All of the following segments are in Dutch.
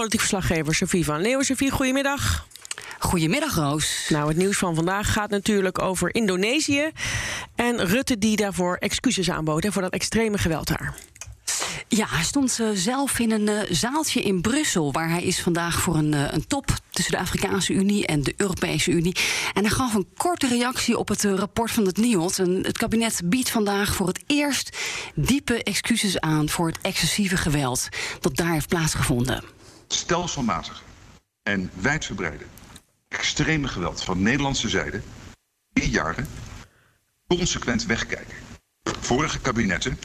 politiek verslaggever Sofie van Leeuwen. Sofie, goedemiddag. Goedemiddag, Roos. Nou, het nieuws van vandaag gaat natuurlijk over Indonesië. En Rutte die daarvoor excuses aanbood voor dat extreme geweld daar. Ja, hij stond uh, zelf in een uh, zaaltje in Brussel, waar hij is vandaag voor een, uh, een top tussen de Afrikaanse Unie en de Europese Unie. En hij gaf een korte reactie op het rapport van het NIOD. En het kabinet biedt vandaag voor het eerst diepe excuses aan voor het excessieve geweld dat daar heeft plaatsgevonden. Stelselmatig en wijdverbreide extreme geweld van Nederlandse zijde die jaren consequent wegkijken. Vorige kabinetten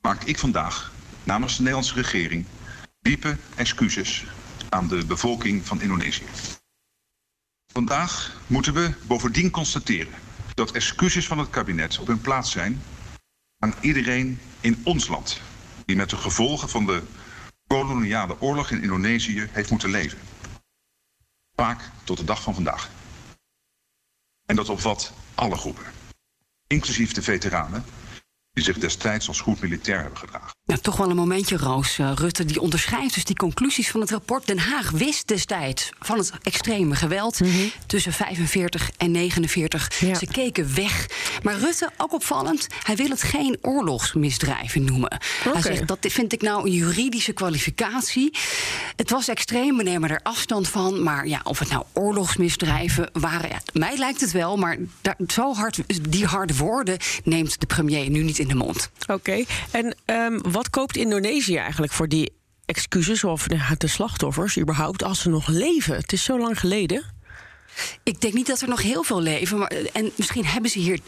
maak ik vandaag namens de Nederlandse regering diepe excuses aan de bevolking van Indonesië. Vandaag moeten we bovendien constateren dat excuses van het kabinet op hun plaats zijn aan iedereen in ons land die met de gevolgen van de koloniale oorlog in Indonesië heeft moeten leven. Vaak tot de dag van vandaag. En dat opvat alle groepen, inclusief de veteranen die zich destijds als goed militair hebben gedragen. Ja, toch wel een momentje, Roos. Uh, Rutte die onderschrijft dus die conclusies van het rapport. Den Haag wist destijds van het extreme geweld mm -hmm. tussen 45 en 49. Ja. Ze keken weg. Maar Rutte, ook opvallend, hij wil het geen oorlogsmisdrijven noemen. Okay. Hij zegt, dat vind ik nou een juridische kwalificatie. Het was extreem, we nemen er afstand van. Maar ja, of het nou oorlogsmisdrijven waren... Ja, mij lijkt het wel, maar daar, zo hard, die harde woorden neemt de premier nu niet in de mond. Oké, okay. en um, wat koopt Indonesië eigenlijk voor die excuses of de slachtoffers überhaupt als ze nog leven? Het is zo lang geleden. Ik denk niet dat er nog heel veel leven. Maar, en misschien hebben ze hier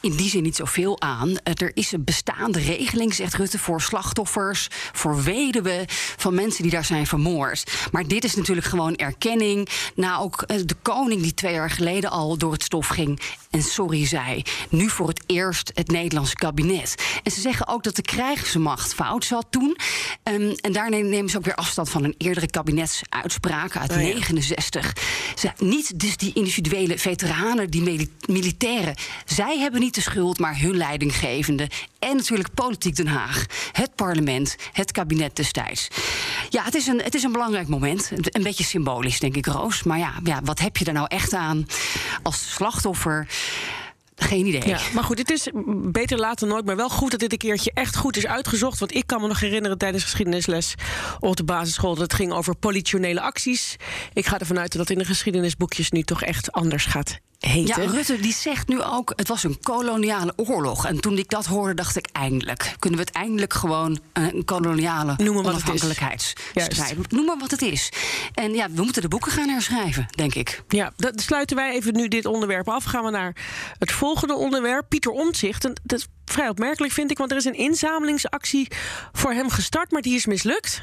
in die zin niet zoveel aan. Er is een bestaande regeling, zegt Rutte, voor slachtoffers, voor weduwen van mensen die daar zijn vermoord. Maar dit is natuurlijk gewoon erkenning. Na ook de koning die twee jaar geleden al door het stof ging en sorry zei. Nu voor het eerst het Nederlandse kabinet. En ze zeggen ook dat de krijgsmacht fout zat toen. Um, en daarna nemen ze ook weer afstand van een eerdere kabinetsuitspraak uit oh ja. 69. Ze, niet dus die individuele veteranen, die militairen. Zij hebben niet de schuld, maar hun leidinggevende. En natuurlijk politiek Den Haag, het parlement, het kabinet destijds. Ja, het is een, het is een belangrijk moment. Een beetje symbolisch, denk ik, Roos. Maar ja, ja wat heb je er nou echt aan als slachtoffer? Geen idee. Ja, maar goed, het is beter later nooit. Maar wel goed dat dit een keertje echt goed is uitgezocht. Want ik kan me nog herinneren tijdens geschiedenisles op de basisschool... dat het ging over politionele acties. Ik ga ervan uit dat in de geschiedenisboekjes nu toch echt anders gaat Ja, Rutte die zegt nu ook, het was een koloniale oorlog. En toen ik dat hoorde, dacht ik eindelijk. Kunnen we het eindelijk gewoon een koloniale onafhankelijkheidsstrijd... Noem maar wat het is. En ja, we moeten de boeken gaan herschrijven, denk ik. Ja, dat sluiten wij even nu dit onderwerp af. Gaan we naar het volgende onderwerp. Pieter Omtzigt. En dat is vrij opmerkelijk, vind ik. Want er is een inzamelingsactie voor hem gestart, maar die is mislukt.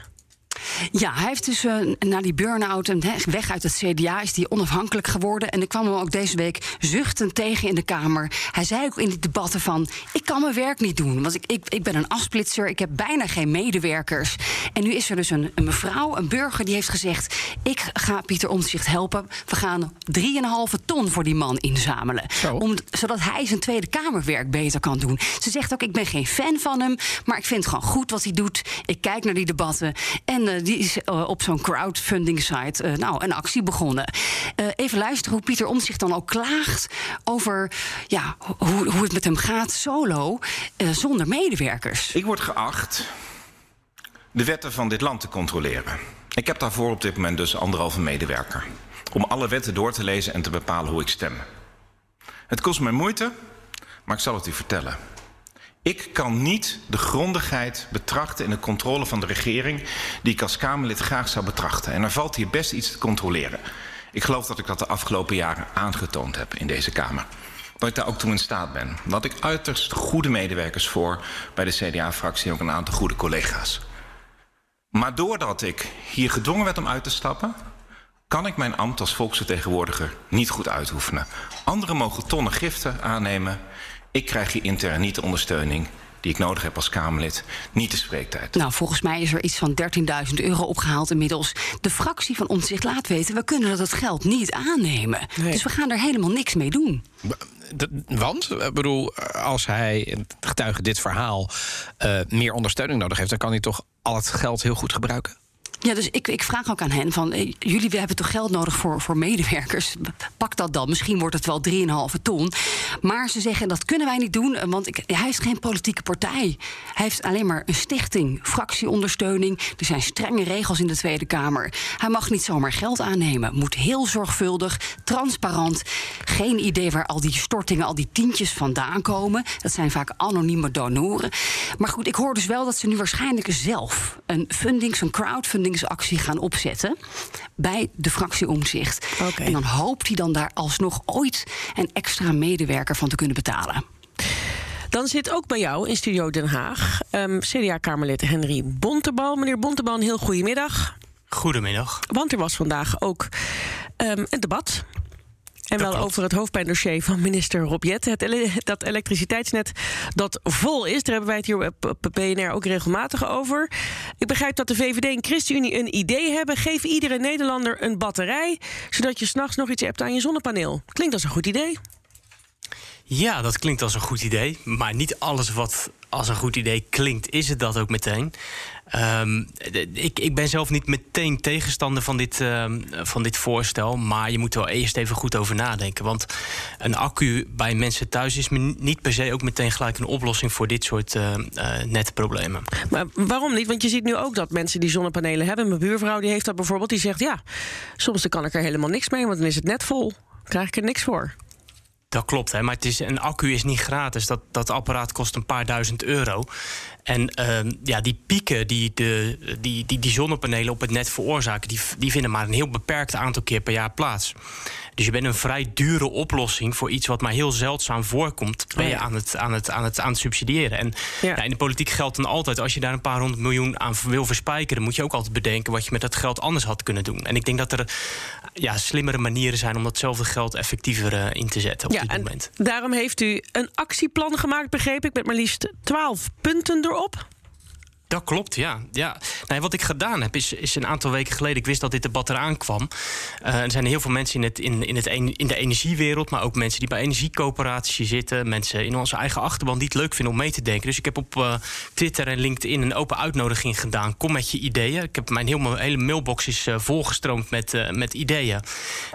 Ja, hij heeft dus uh, na die burn-out en weg uit het CDA is hij onafhankelijk geworden. En ik kwam hem ook deze week zuchtend tegen in de Kamer. Hij zei ook in die debatten van, ik kan mijn werk niet doen. Want ik, ik, ik ben een afsplitser, ik heb bijna geen medewerkers. En nu is er dus een, een mevrouw, een burger, die heeft gezegd... ik ga Pieter Omtzigt helpen. We gaan 3,5 ton voor die man inzamelen. Om, zodat hij zijn Tweede Kamerwerk beter kan doen. Ze zegt ook, ik ben geen fan van hem... maar ik vind het gewoon goed wat hij doet. Ik kijk naar die debatten en en die is uh, op zo'n crowdfunding site uh, nou, een actie begonnen. Even luisteren hoe Pieter Omtzigt dan ook klaagt over ja, hoe, hoe het met hem gaat solo zonder medewerkers. Ik word geacht de wetten van dit land te controleren. Ik heb daarvoor op dit moment dus anderhalve medewerker. Om alle wetten door te lezen en te bepalen hoe ik stem. Het kost mij moeite, maar ik zal het u vertellen. Ik kan niet de grondigheid betrachten in de controle van de regering... die ik als Kamerlid graag zou betrachten. En er valt hier best iets te controleren. Ik geloof dat ik dat de afgelopen jaren aangetoond heb in deze Kamer. Dat ik daar ook toe in staat ben. Dat ik uiterst goede medewerkers voor bij de CDA-fractie... en ook een aantal goede collega's. Maar doordat ik hier gedwongen werd om uit te stappen... kan ik mijn ambt als volksvertegenwoordiger niet goed uitoefenen. Anderen mogen tonnen giften aannemen... Ik krijg hier intern niet de ondersteuning die ik nodig heb als Kamerlid, niet de spreektijd. Nou, volgens mij is er iets van 13.000 euro opgehaald inmiddels. De fractie van ons zich laat weten, we kunnen dat geld niet aannemen. Nee. Dus we gaan er helemaal niks mee doen. Want, ik bedoel, als hij, getuige dit verhaal, uh, meer ondersteuning nodig heeft... dan kan hij toch al het geld heel goed gebruiken? Ja, dus ik, ik vraag ook aan hen van... eh, jullie hebben toch geld nodig voor, voor medewerkers? Pak dat dan. Misschien wordt het wel 3,5 ton. Maar ze zeggen, dat kunnen wij niet doen... eh, want ik, hij heeft geen politieke partij. Hij heeft alleen maar een stichting, fractieondersteuning. Er zijn strenge regels in de Tweede Kamer. Hij mag niet zomaar geld aannemen. Moet heel zorgvuldig, transparant. Geen idee waar al die stortingen, al die tientjes vandaan komen. Dat zijn vaak anonieme donoren. Maar goed, ik hoor dus wel dat ze nu waarschijnlijk zelf... een fundings, een crowdfundingsactie gaan opzetten... bij de fractie Omzicht. En dan hoopt hij dan daar alsnog ooit... een extra medewerker van te kunnen betalen. Dan zit ook bij jou in Studio Den Haag ehm, CDA-Kamerlid Henry Bontebal. Meneer Bontebal, een heel goede middag. Goedemiddag. Want er was vandaag ook ehm, een debat. En wel over het hoofdpijndossier van minister Rob Jetten. Het ele- dat elektriciteitsnet dat vol is. Daar hebben wij het hier op op BNR ook regelmatig over. Ik begrijp dat de VVD en ChristenUnie een idee hebben. Geef iedere Nederlander een batterij... zodat je s'nachts nog iets hebt aan je zonnepaneel. Klinkt als een goed idee. Ja, dat klinkt als een goed idee. Maar niet alles wat als een goed idee klinkt, is het dat ook meteen. Ehm, ik, ik ben zelf niet meteen tegenstander van dit, ehm, van dit voorstel. Maar je moet er wel eerst even goed over nadenken. Want een accu bij mensen thuis is niet per se ook meteen gelijk een oplossing voor dit soort eh, eh, netproblemen. Maar waarom niet? Want je ziet nu ook dat mensen die zonnepanelen hebben... mijn buurvrouw die heeft dat bijvoorbeeld, die zegt... ja, soms dan kan ik er helemaal niks mee, want dan is het net vol. Krijg ik er niks voor. Dat klopt, hè, maar het is, een accu is niet gratis. Dat, dat apparaat kost een paar duizend euro. En ehm, ja, die pieken die, de, die, die die zonnepanelen op het net veroorzaken... Die, die vinden maar een heel beperkt aantal keer per jaar plaats. Dus je bent een vrij dure oplossing voor iets wat maar heel zeldzaam voorkomt... ben je aan het, aan, het, aan, het, aan het subsidiëren. En Ja. ja, in de politiek geldt dan altijd... als je daar een paar honderd miljoen aan wil verspijkeren... moet je ook altijd bedenken wat je met dat geld anders had kunnen doen. En ik denk dat er ja, slimmere manieren zijn... om datzelfde geld effectiever eh, in te zetten ja, dit en daarom heeft u een actieplan gemaakt, begreep ik... met maar liefst 12 punten erop. Dat klopt, ja. ja. Wat ik gedaan heb, is, is een aantal weken geleden... ik wist dat dit debat eraan kwam. Eh, er zijn heel veel mensen in, het, in, in, het, en- in de energiewereld... maar ook mensen die bij energiecoöperaties zitten... mensen in onze eigen achterban die het leuk vinden om mee te denken. Dus ik heb op eh, Twitter en LinkedIn een open uitnodiging gedaan. Kom met je ideeën. Ik heb mijn hele, hele mailbox is eh, volgestroomd met, met ideeën.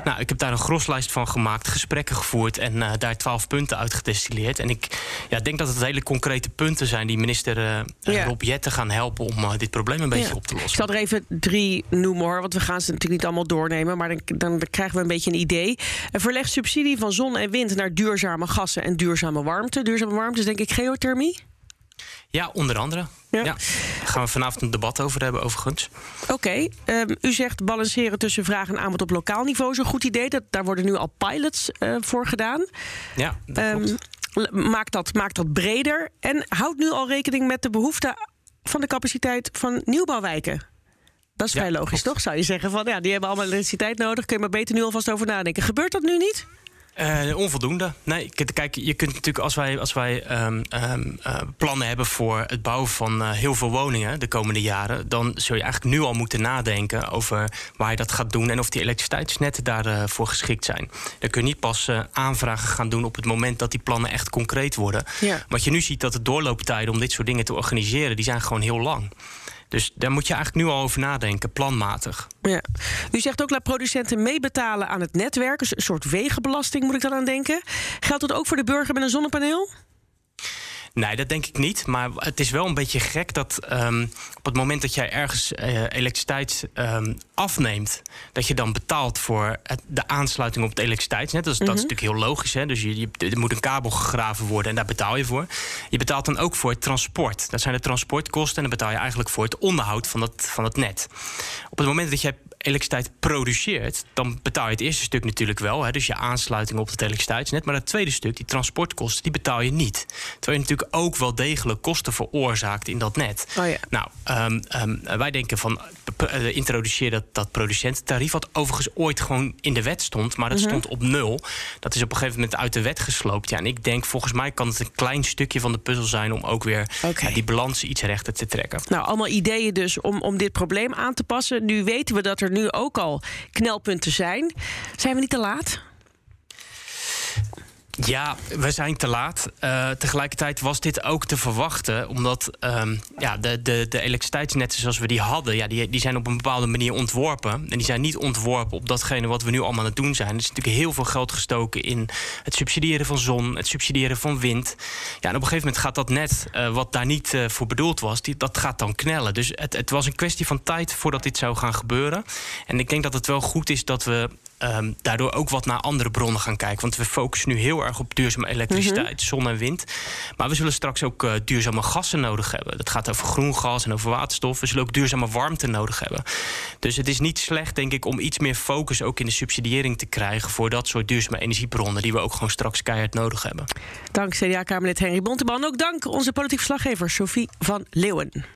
Nou, ik heb daar een groslijst van gemaakt, gesprekken gevoerd... en daar twaalf punten uit gedestilleerd. En ik ja, denk dat het hele concrete punten zijn... die minister eh, Ja. Rob Jetten gaan helpen om eh, dit probleem een beetje Ja. op te Ik lossen. zal er even drie noemen hoor, want we gaan ze natuurlijk niet allemaal doornemen. Maar dan, dan krijgen we een beetje een idee. En verleg subsidie van zon en wind naar duurzame gassen en duurzame warmte. Duurzame warmte is denk ik geothermie. Ja, onder andere. Ja. Ja. Daar gaan we vanavond een debat over hebben, overigens. Oké, ehm, u zegt balanceren tussen vraag en aanbod op lokaal niveau is een goed idee. Dat, daar worden nu al pilots eh, voor gedaan. Ja, dat Ehm, maak, dat, maak dat breder en houd nu al rekening met de behoefte van de capaciteit van nieuwbouwwijken. Dat is Ja, vrij logisch, klopt. toch? Zou je zeggen van ja, die hebben allemaal elektriciteit nodig. Kun je maar beter nu alvast over nadenken. Gebeurt dat nu niet? Eh, onvoldoende. Nee, kijk, je kunt natuurlijk als wij, als wij ehm, ehm, eh, plannen hebben voor het bouwen van eh, heel veel woningen de komende jaren, dan zul je eigenlijk nu al moeten nadenken over waar je dat gaat doen en of die elektriciteitsnetten daarvoor voor geschikt zijn. Dan kun je niet pas aanvragen gaan doen op het moment dat die plannen echt concreet worden. Ja. Wat je nu ziet dat de doorlooptijden om dit soort dingen te organiseren, die zijn gewoon heel lang. Dus daar moet je eigenlijk nu al over nadenken, planmatig. Ja. U zegt ook laat producenten meebetalen aan het netwerk. Dus een soort wegenbelasting moet ik dan aan denken. Geldt dat ook voor de burger met een zonnepaneel? Nee, dat denk ik niet. Maar het is wel een beetje gek dat ehm, op het moment dat jij ergens eh, elektriciteit ehm, afneemt, dat je dan betaalt voor het- de aansluiting op het elektriciteitsnet. Dat is, dat is natuurlijk heel logisch. Hè? Dus je, je, er moet een kabel gegraven worden en daar betaal je voor. Je betaalt dan ook voor het transport. Dat zijn de transportkosten en dan betaal je eigenlijk voor het onderhoud van het, van het net. Op het moment dat jij elektriciteit produceert, dan betaal je het eerste stuk natuurlijk wel. Hè, dus je aansluiting op het elektriciteitsnet. Maar het tweede stuk, die transportkosten, die betaal je niet. Terwijl je natuurlijk ook wel degelijk kosten veroorzaakt in dat net. Oh ja. Nou, ehm, ehm, wij denken van uh, introduceer dat, dat producententarief, wat overigens ooit gewoon in de wet stond, maar dat Mhm. stond op nul. Dat is op een gegeven moment uit de wet gesloopt. Ja, en ik denk, volgens mij kan het een klein stukje van de puzzel zijn om ook weer ja, die balans iets rechter te trekken. Nou, allemaal ideeën dus om, om dit probleem aan te passen. Nu weten we dat er nu ook al knelpunten zijn. Zijn we niet te laat? Ja, we zijn te laat. Uh, tegelijkertijd was dit ook te verwachten, omdat um, ja, de, de, de elektriciteitsnetten zoals we die hadden, ja, die, die zijn op een bepaalde manier ontworpen. En die zijn niet ontworpen op datgene wat we nu allemaal aan het doen zijn. Er is natuurlijk heel veel geld gestoken in het subsidiëren van zon, het subsidiëren van wind. Ja, en op een gegeven moment gaat dat net, uh, wat daar niet uh, voor bedoeld was, die, dat gaat dan knellen. Dus het, het was een kwestie van tijd voordat dit zou gaan gebeuren. En ik denk dat het wel goed is dat we um, daardoor ook wat naar andere bronnen gaan kijken. Want we focussen nu heel erg op duurzame elektriciteit, mm -hmm. zon en wind. Maar we zullen straks ook uh, duurzame gassen nodig hebben. Dat gaat over groen gas en over waterstof. We zullen ook duurzame warmte nodig hebben. Dus het is niet slecht, denk ik, om iets meer focus ook in de subsidiëring te krijgen voor dat soort duurzame energiebronnen die we ook gewoon straks keihard nodig hebben. Dank CDA-Kamerlid Henry Bonteman. Ook dank onze politiek verslaggever Sophie van Leeuwen.